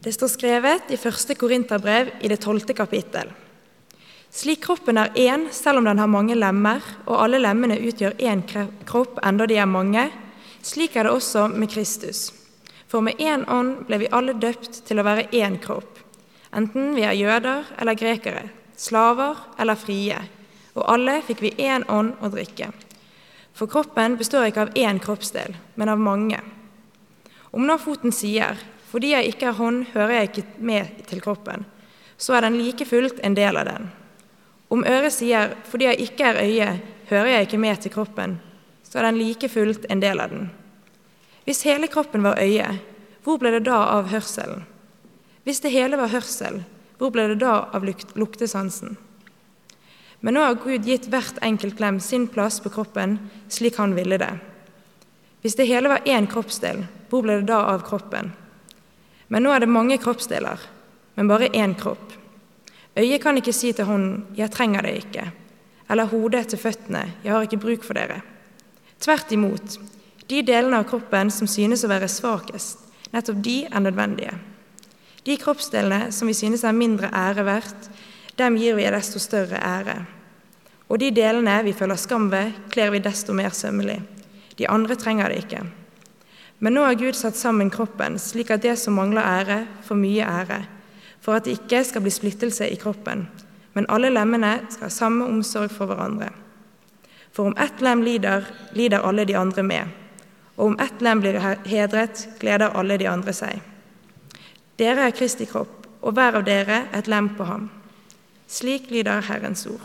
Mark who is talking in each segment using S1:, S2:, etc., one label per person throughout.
S1: Det står skrevet i første Korinterbrev i det tolvte kapittel. Slik kroppen er én selv om den har mange lemmer, og alle lemmene utgjør én kropp enda de er mange, slik er det også med Kristus. For med én ånd ble vi alle døpt til å være én kropp, enten vi er jøder eller grekere, slaver eller frie, og alle fikk vi én ånd å drikke. For kroppen består ikke av én kroppsdel, men av mange. Om nå foten sier, fordi jeg ikke er hånd, hører jeg ikke med til kroppen, så er den like fullt en del av den. Om øret sier, fordi jeg ikke er øye, hører jeg ikke med til kroppen, så er den like fullt en del av den. Hvis hele kroppen var øye, hvor ble det da av hørselen? Hvis det hele var hørsel, hvor ble det da av lukt luktesansen? Men nå har Gud gitt hvert enkelt lem sin plass på kroppen slik han ville det. Hvis det hele var én kroppsdel, hvor ble det da av kroppen? Men nå er det mange kroppsdeler, men bare én kropp. Øyet kan ikke si til hånden 'jeg trenger deg ikke', eller hodet til føttene 'jeg har ikke bruk for dere'. Tvert imot, de delene av kroppen som synes å være svakest, nettopp de er nødvendige. De kroppsdelene som vi synes er mindre ære verdt, dem gir vi desto større ære. Og de delene vi føler skam ved, kler vi desto mer sømmelig. De andre trenger det ikke. Men nå har Gud satt sammen kroppen slik at det som mangler ære, får mye ære, for at det ikke skal bli splittelse i kroppen, men alle lemmene skal ha samme omsorg for hverandre. For om ett lem lider, lider alle de andre med, og om ett lem blir hedret, gleder alle de andre seg. Dere er Kristi kropp, og hver av dere et lem på ham. Slik lyder Herrens ord.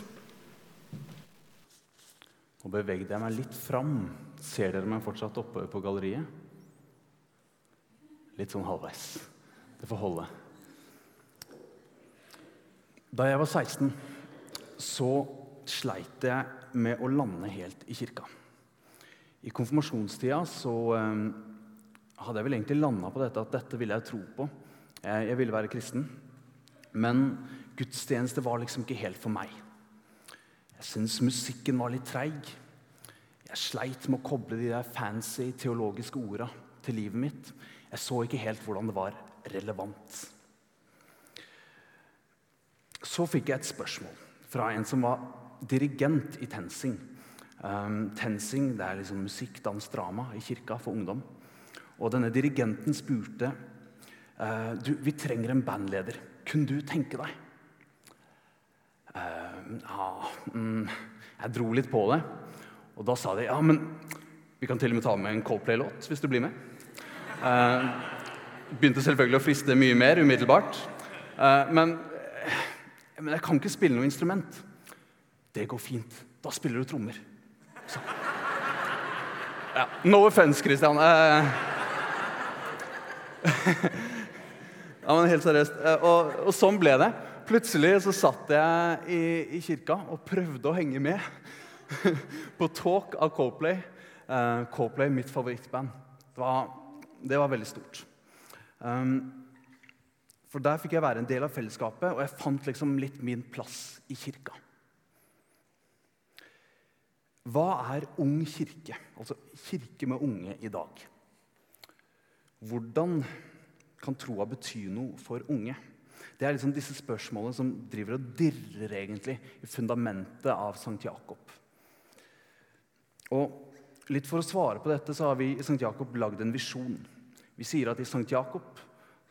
S2: Nå bevegde jeg meg litt fram. Ser dere meg fortsatt oppe på galleriet? Litt sånn halvveis. Det får holde. Da jeg var 16, så sleit jeg med å lande helt i kirka. I konfirmasjonstida så eh, hadde jeg vel egentlig landa på dette at dette ville jeg tro på. Jeg, jeg ville være kristen. Men gudstjeneste var liksom ikke helt for meg. Jeg syntes musikken var litt treig. Jeg sleit med å koble de der fancy teologiske orda til livet mitt. Jeg så ikke helt hvordan det var relevant. Så fikk jeg et spørsmål fra en som var dirigent i TenSing. Um, TenSing det er liksom musikk, dans, drama i kirka for ungdom. Og denne dirigenten spurte eh, du, vi trenger en bandleder. Kunne du tenke deg? Uh, ja, mm, jeg dro litt på det. Og da sa de ja, men vi kan til og med ta med en Coldplay-låt hvis du blir med. Eh, begynte selvfølgelig å friste mye mer umiddelbart. Eh, men, men jeg kan ikke spille noe instrument. Det går fint. Da spiller du trommer. Så. Ja, no offense, Christian. Eh. ja, men helt seriøst. Eh, Og, og sånn ble det. Plutselig så satt jeg i, i kirka og prøvde å henge med på Talk av Coplay. Coplay, mitt favorittband. Det var, det var veldig stort. Um, for der fikk jeg være en del av fellesskapet, og jeg fant liksom litt min plass i kirka. Hva er ung kirke? Altså kirke med unge i dag. Hvordan kan troa bety noe for unge? Det er liksom disse spørsmålene som driver og dirrer egentlig i fundamentet av Sankt Jakob. Og litt For å svare på dette så har vi i St. Jakob lagd en visjon. Vi sier at i St. Jakob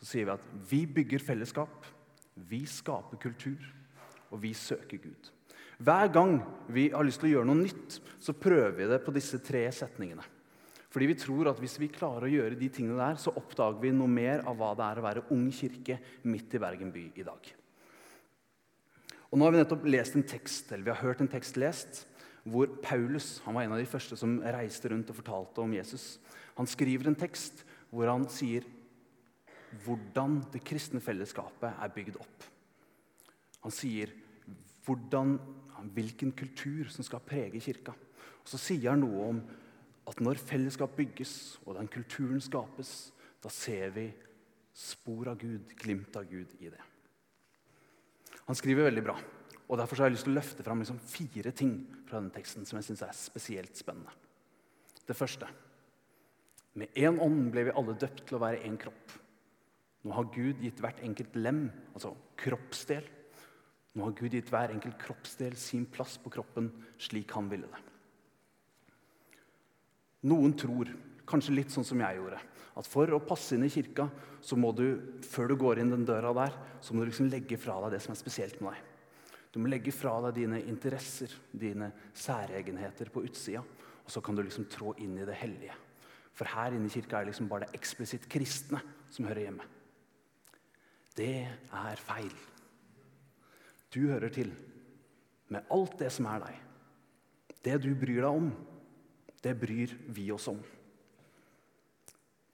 S2: så sier vi at vi bygger fellesskap, vi skaper kultur, og vi søker Gud. Hver gang vi har lyst til å gjøre noe nytt, så prøver vi det på disse tre setningene. Fordi vi tror at hvis vi klarer å gjøre de tingene der, så oppdager vi noe mer av hva det er å være ung kirke midt i Bergen by i dag. Og nå har vi nettopp lest en tekst, eller vi har hørt en tekst lest hvor Paulus han var en av de første som reiste rundt og fortalte om Jesus. Han skriver en tekst hvor han sier hvordan det kristne fellesskapet er bygd opp. Han sier hvordan, hvilken kultur som skal prege kirka. Og Så sier han noe om at når fellesskap bygges og den kulturen skapes, da ser vi spor av Gud, glimt av Gud i det. Han skriver veldig bra. Og Derfor har jeg lyst til å løfte fram liksom fire ting fra denne teksten som jeg synes er spesielt spennende. Det første med én ånd ble vi alle døpt til å være én kropp. Nå har Gud gitt hvert enkelt lem, altså kroppsdel, nå har Gud gitt hver enkelt kroppsdel sin plass på kroppen slik han ville det. Noen tror, kanskje litt sånn som jeg gjorde, at for å passe inn i kirka, så må du, før du går inn den døra der, så må du liksom legge fra deg det som er spesielt med deg. Du må legge fra deg dine interesser, dine særegenheter på utsida, og så kan du liksom trå inn i det hellige. For her inne i kirka er det liksom bare det eksplisitt kristne som hører hjemme. Det er feil. Du hører til med alt det som er deg. Det du bryr deg om, det bryr vi oss om.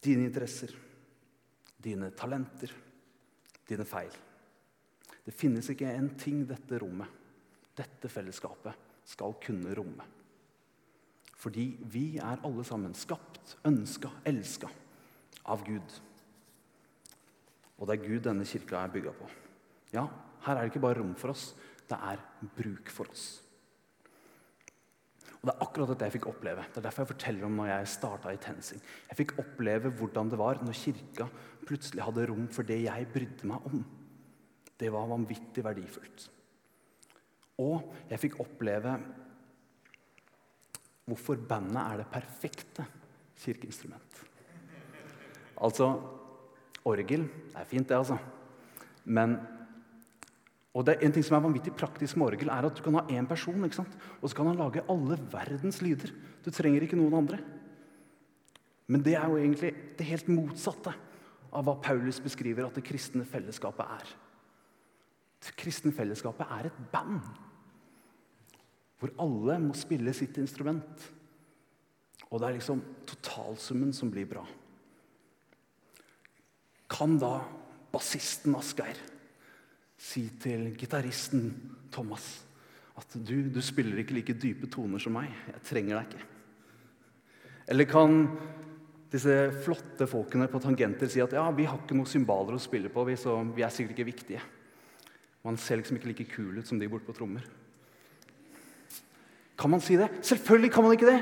S2: Dine interesser, dine talenter, dine feil. Det finnes ikke en ting dette rommet, dette fellesskapet, skal kunne romme. Fordi vi er alle sammen skapt, ønska, elska av Gud. Og det er Gud denne kirka er bygga på. Ja, her er det ikke bare rom for oss, det er bruk for oss. Og Det er akkurat dette jeg fikk oppleve. Det er derfor jeg forteller om når jeg starta i TenSing. Jeg fikk oppleve hvordan det var når kirka plutselig hadde rom for det jeg brydde meg om. Det var vanvittig verdifullt. Og jeg fikk oppleve hvorfor bandet er det perfekte kirkeinstrument. Altså Orgel er fint, det, altså. Men og det er En ting som er vanvittig praktisk med orgel, er at du kan ha én person, ikke sant? og så kan han lage alle verdens lyder. Du trenger ikke noen andre. Men det er jo egentlig det helt motsatte av hva Paulus beskriver at det kristne fellesskapet er. Det kristne fellesskapet er et band hvor alle må spille sitt instrument. Og det er liksom totalsummen som blir bra. Kan da bassisten Asgeir si til gitaristen Thomas at du, du spiller ikke like dype toner som meg. Jeg trenger deg ikke. Eller kan disse flotte folkene på tangenter si at ja, vi har ikke noen cymbaler å spille på, vi, så vi er sikkert ikke viktige. Man ser liksom ikke like kul ut som de borte på trommer. Kan man si det? Selvfølgelig kan man ikke det!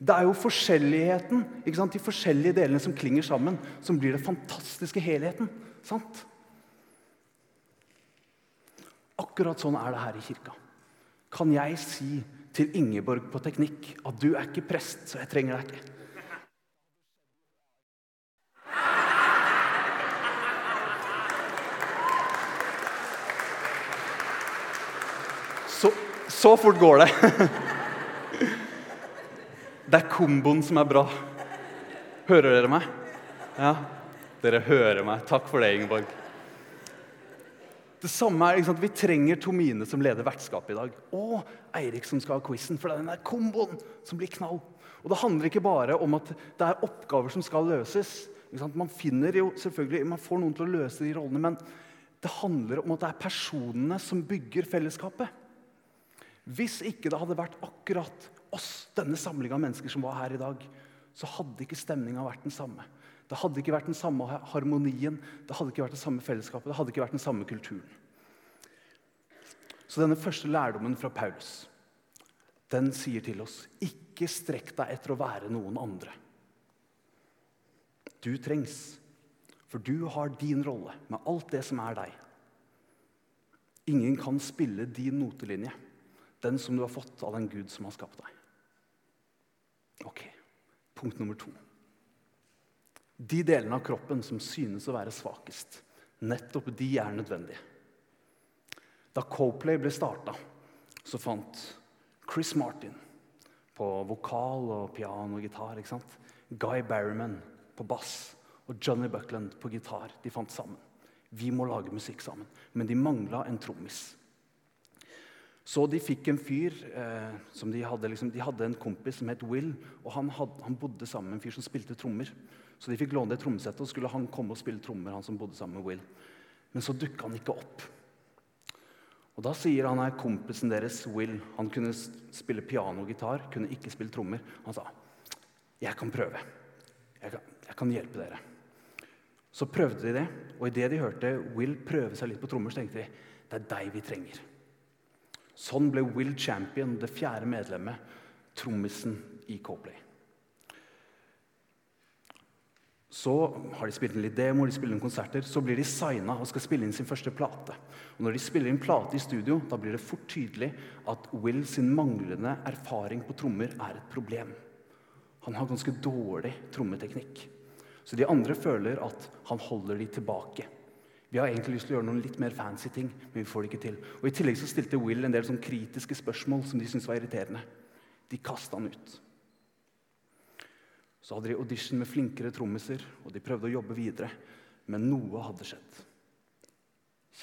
S2: Det er jo forskjelligheten, ikke sant? de forskjellige delene som klinger sammen, som blir den fantastiske helheten. sant? Akkurat sånn er det her i kirka. Kan jeg si til Ingeborg på teknikk at du er ikke prest, så jeg trenger deg ikke? Så, så fort går det. Det er komboen som er bra. Hører dere meg? Ja, dere hører meg. Takk for det, Ingeborg. Det samme er, ikke sant? Vi trenger Tomine som leder vertskapet i dag. Og Eirik som skal ha quizen. For det er den der komboen som blir knall. Og det handler ikke bare om at det er oppgaver som skal løses. Man finner jo selvfølgelig, man får noen til å løse de rollene, men det handler om at det er personene som bygger fellesskapet. Hvis ikke det hadde vært akkurat oss, denne samlinga av mennesker som var her i dag, så hadde ikke stemninga vært den samme. Det hadde ikke vært den samme harmonien, det hadde ikke vært det samme fellesskapet, det hadde ikke vært den samme kulturen. Så denne første lærdommen fra Paulus den sier til oss ikke strekk deg etter å være noen andre. Du trengs, for du har din rolle med alt det som er deg. Ingen kan spille din notelinje, den som du har fått av den Gud som har skapt deg. Ok, Punkt nummer to. De delene av kroppen som synes å være svakest, nettopp de er nødvendige. Da Coplay ble starta, så fant Chris Martin på vokal og piano og gitar. ikke sant? Guy Barryman på bass og Johnny Buckland på gitar. De fant sammen. Vi må lage musikk sammen. Men de mangla en trommis. Så de fikk en fyr eh, som de hadde, liksom, de hadde en kompis som het Will. og han, hadde, han bodde sammen med en fyr som spilte trommer. Så de fikk låne det trommesettet, og skulle han komme og spille trommer. han som bodde sammen med Will. Men så dukka han ikke opp. Og Da sier han her kompisen deres, Will Han kunne spille piano og gitar, kunne ikke spille trommer. Han sa, 'Jeg kan prøve. Jeg kan, jeg kan hjelpe dere.' Så prøvde de det, og idet de hørte Will prøve seg litt på trommer, så tenkte de, 'Det er deg vi trenger'. Sånn ble Will Champion det fjerde medlemmet, trommisen i Coplay. Så har de spilt inn litt demo, de spiller inn konserter, så blir de signa og skal spille inn sin første plate. Og Når de spiller inn plate i studio, da blir det fort tydelig at Will sin manglende erfaring på trommer er et problem. Han har ganske dårlig trommeteknikk. Så de andre føler at han holder de tilbake. Vi har egentlig lyst til å gjøre noen litt mer fancy ting, men vi får det ikke til. Og I tillegg så stilte Will en del sånn kritiske spørsmål som de syntes var irriterende. De kasta han ut. Så hadde de audition med flinkere trommiser, og de prøvde å jobbe videre. Men noe hadde skjedd.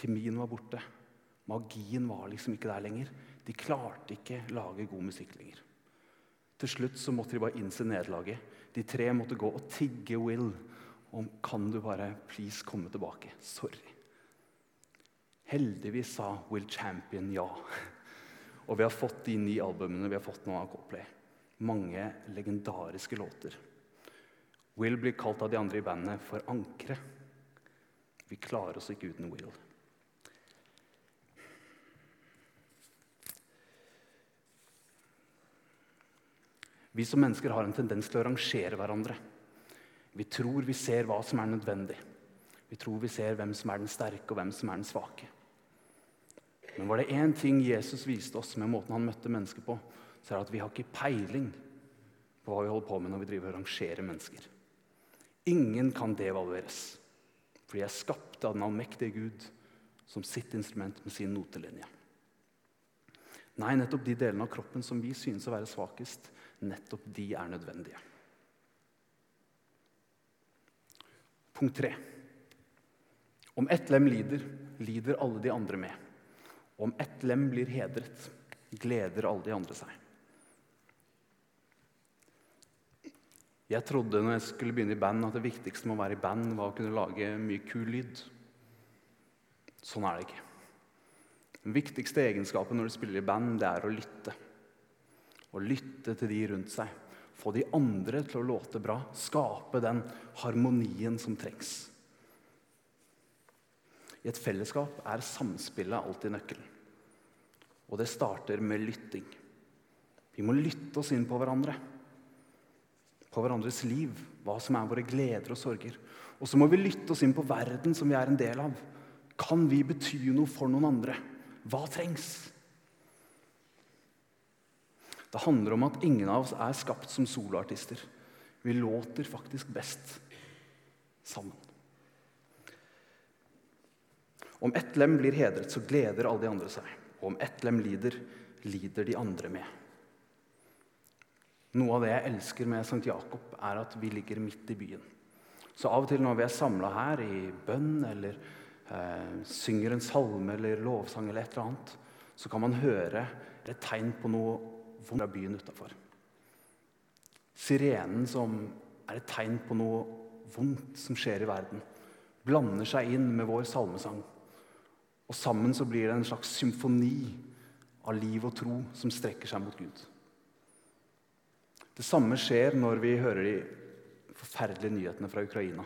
S2: Kjemien var borte. Magien var liksom ikke der lenger. De klarte ikke lage god musikk lenger. Til slutt så måtte de bare innse nederlaget. De tre måtte gå og tigge Will om kan du bare please komme tilbake. Sorry. Heldigvis sa Will Champion ja. Og vi har fått de ni albumene vi har fått nå av Coldplay. Mange legendariske låter. Will blir kalt av de andre i bandet for ankeret. Vi klarer oss ikke uten Will. Vi som mennesker har en tendens til å rangere hverandre. Vi tror vi ser hva som er nødvendig. Vi tror vi ser hvem som er den sterke, og hvem som er den svake. Men var det én ting Jesus viste oss med måten han møtte mennesker på, så er det at vi har ikke peiling på hva vi holder på med når vi driver og rangerer mennesker. Ingen kan devalueres, for de er skapt av den allmektige Gud som sitt instrument med sin notelinje. Nei, nettopp de delene av kroppen som vi synes å være svakest, nettopp de er nødvendige. Punkt tre. Om ett lem lider, lider alle de andre med. Om ett lem blir hedret, gleder alle de andre seg. Jeg trodde når jeg skulle begynne i band, at det viktigste med å være i band var å kunne lage mye kul lyd. Sånn er det ikke. Den viktigste egenskapen når du spiller i band, det er å lytte. Å lytte til de rundt seg. Få de andre til å låte bra. Skape den harmonien som trengs. I et fellesskap er samspillet alltid nøkkelen. Og det starter med lytting. Vi må lytte oss inn på hverandre på hverandres liv, hva som er våre gleder og sorger. Og så må vi lytte oss inn på verden som vi er en del av. Kan vi bety noe for noen andre? Hva trengs? Det handler om at ingen av oss er skapt som soloartister. Vi låter faktisk best sammen. Om ett lem blir hedret, så gleder alle de andre seg. Og om ett lem lider, lider de andre med. Noe av det jeg elsker med St. Jakob, er at vi ligger midt i byen. Så av og til når vi er samla her i bønn eller eh, synger en salme eller lovsang eller et eller annet, så kan man høre et tegn på noe fra byen utafor. Sirenen som er et tegn på noe vondt som skjer i verden, blander seg inn med vår salmesang. Og sammen så blir det en slags symfoni av liv og tro som strekker seg mot Gud. Det samme skjer når vi hører de forferdelige nyhetene fra Ukraina.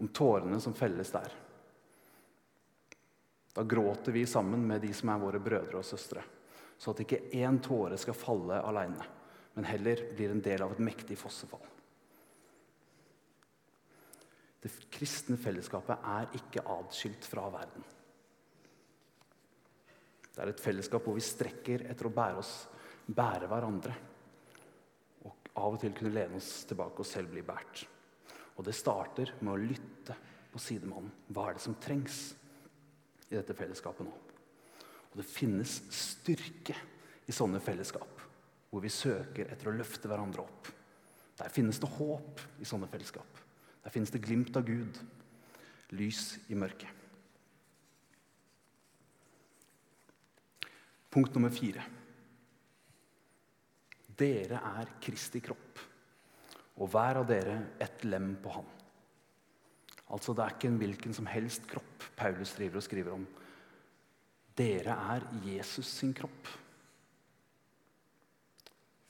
S2: Om tårene som felles der. Da gråter vi sammen med de som er våre brødre og søstre. Så at ikke én tåre skal falle alene, men heller blir en del av et mektig fossefall. Det kristne fellesskapet er ikke atskilt fra verden. Det er et fellesskap hvor vi strekker etter å bære, oss, bære hverandre. Og av og til kunne lene oss tilbake og selv bli båret. Og det starter med å lytte på sidemannen. Hva er det som trengs i dette fellesskapet nå? Og det finnes styrke i sånne fellesskap hvor vi søker etter å løfte hverandre opp. Der finnes det håp i sånne fellesskap. Der finnes det glimt av Gud. Lys i mørket. Punkt nummer fire. Dere er Kristi kropp, og hver av dere et lem på ham. Altså, Det er ikke en hvilken som helst kropp Paulus driver og skriver om. Dere er Jesus sin kropp.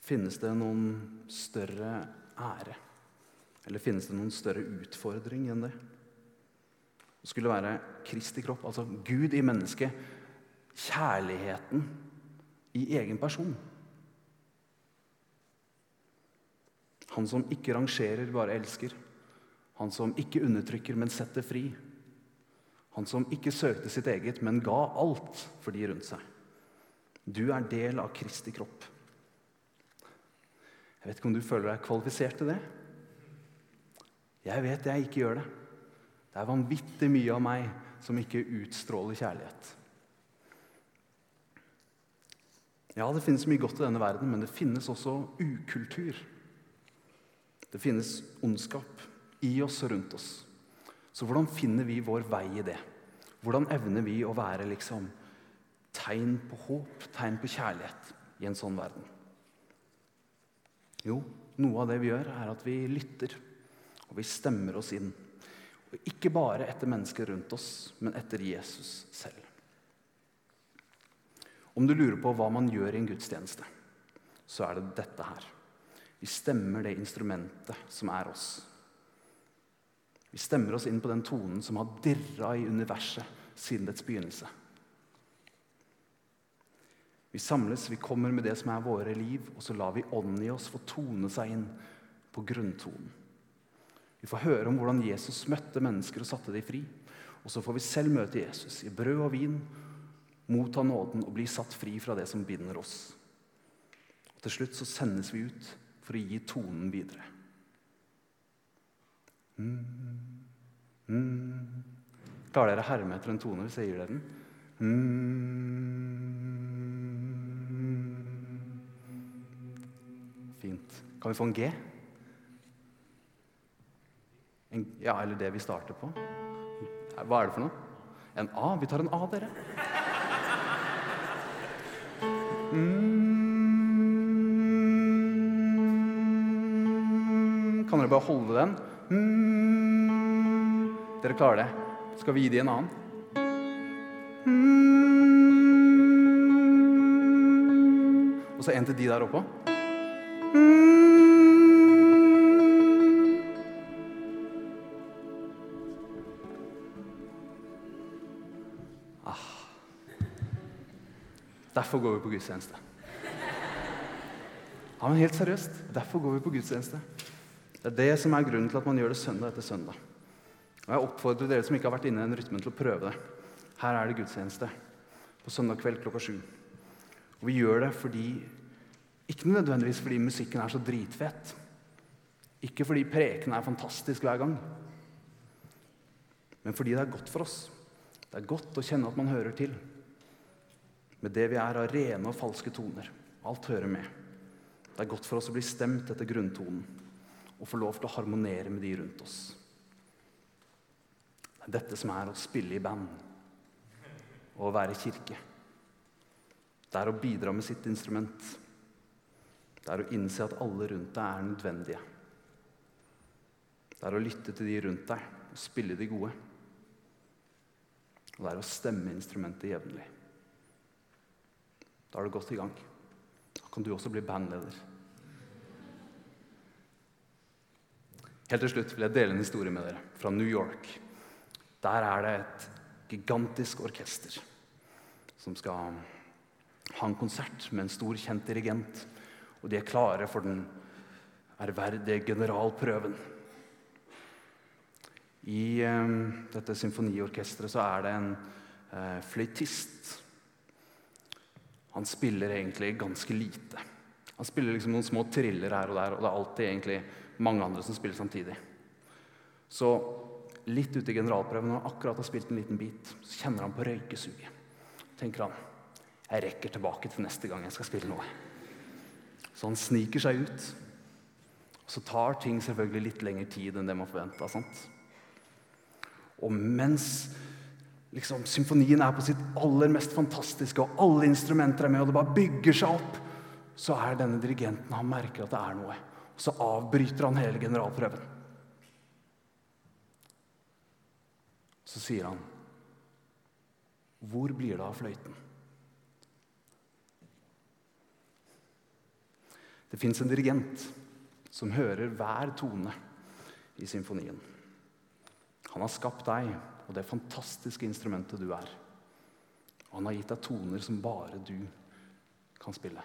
S2: Finnes det noen større ære? Eller finnes det noen større utfordring enn det? Det skulle være Kristi kropp, altså Gud i mennesket. Kjærligheten i egen person. Han som ikke rangerer, bare elsker. Han som ikke undertrykker, men setter fri. Han som ikke søkte sitt eget, men ga alt for de rundt seg. Du er del av Kristi kropp. Jeg vet ikke om du føler deg kvalifisert til det? Jeg vet jeg ikke gjør det. Det er vanvittig mye av meg som ikke utstråler kjærlighet. Ja, det finnes mye godt i denne verden, men det finnes også ukultur. Det finnes ondskap i oss og rundt oss. Så hvordan finner vi vår vei i det? Hvordan evner vi å være liksom tegn på håp, tegn på kjærlighet i en sånn verden? Jo, noe av det vi gjør, er at vi lytter, og vi stemmer oss inn. Og ikke bare etter mennesker rundt oss, men etter Jesus selv. Om du lurer på hva man gjør i en gudstjeneste, så er det dette her. Vi stemmer det instrumentet som er oss. Vi stemmer oss inn på den tonen som har dirra i universet siden dets begynnelse. Vi samles, vi kommer med det som er våre liv, og så lar vi ånden i oss få tone seg inn på grunntonen. Vi får høre om hvordan Jesus møtte mennesker og satte dem fri. Og så får vi selv møte Jesus i brød og vin, motta nåden og bli satt fri fra det som binder oss. Og til slutt så sendes vi ut for å gi tonen videre. Mm. Klarer dere å herme etter en tone hvis jeg gir dere den? Mm. Fint. Kan vi få en G? En, ja, eller det vi starter på. Hva er det for noe? En A? Vi tar en A, dere. Mm. Kan dere bare holde den? Mm. Dere klarer det? Skal vi gi dem en annen? Mm. Og så en til de der oppe. Ah. Derfor går vi på gudstjeneste. Ja, men helt seriøst, derfor går vi på gudstjeneste. Det er det som er grunnen til at man gjør det søndag etter søndag. Og Jeg oppfordrer dere som ikke har vært inne i den rytmen, til å prøve det. Her er det gudstjeneste på søndag kveld klokka sju. Og vi gjør det fordi Ikke nødvendigvis fordi musikken er så dritfett. Ikke fordi preken er fantastisk hver gang. Men fordi det er godt for oss. Det er godt å kjenne at man hører til. Med det vi er av rene og falske toner. Alt hører med. Det er godt for oss å bli stemt etter grunntonen og få lov til å harmonere med de rundt oss. Det er dette som er å spille i band og å være kirke. Det er å bidra med sitt instrument. Det er å innse at alle rundt deg er nødvendige. Det er å lytte til de rundt deg og spille de gode. Og det er å stemme instrumentet jevnlig. Da er du godt i gang. Da kan du også bli bandleder. Helt til slutt vil jeg dele en historie med dere fra New York. Der er det et gigantisk orkester som skal ha en konsert med en stor, kjent dirigent. Og de er klare for den ærverdige generalprøven. I eh, dette symfoniorkesteret så er det en eh, fløytist. Han spiller egentlig ganske lite. Han spiller liksom noen små triller her og der, og det er alltid egentlig mange andre som spiller samtidig. Så litt ute i generalprøven, når han akkurat har spilt en liten bit, så kjenner han på røykesuget. tenker han jeg rekker tilbake til neste gang jeg skal spille noe. Så han sniker seg ut. Så tar ting selvfølgelig litt lengre tid enn det man forventa. Og mens liksom, symfonien er på sitt aller mest fantastiske, og alle instrumenter er med, og det bare bygger seg opp, så er denne dirigenten Han merker at det er noe. Så avbryter han hele generalprøven. Så sier han Hvor blir det av fløyten? Det fins en dirigent som hører hver tone i symfonien. Han har skapt deg og det fantastiske instrumentet du er. Og han har gitt deg toner som bare du kan spille.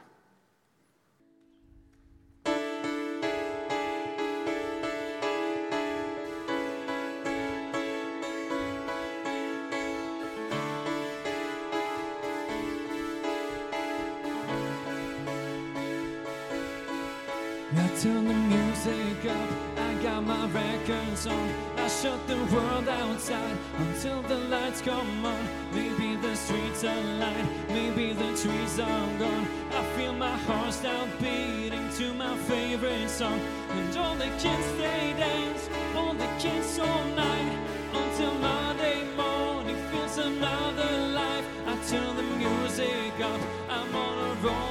S3: I turn the music up, I got my records on. I shut the world outside until the lights come on. Maybe the streets are light, maybe the trees are gone. I feel my heart start beating to my favorite song. And all the kids they dance, all the kids all night until Monday morning feels another life. I turn the music up, I'm on a roll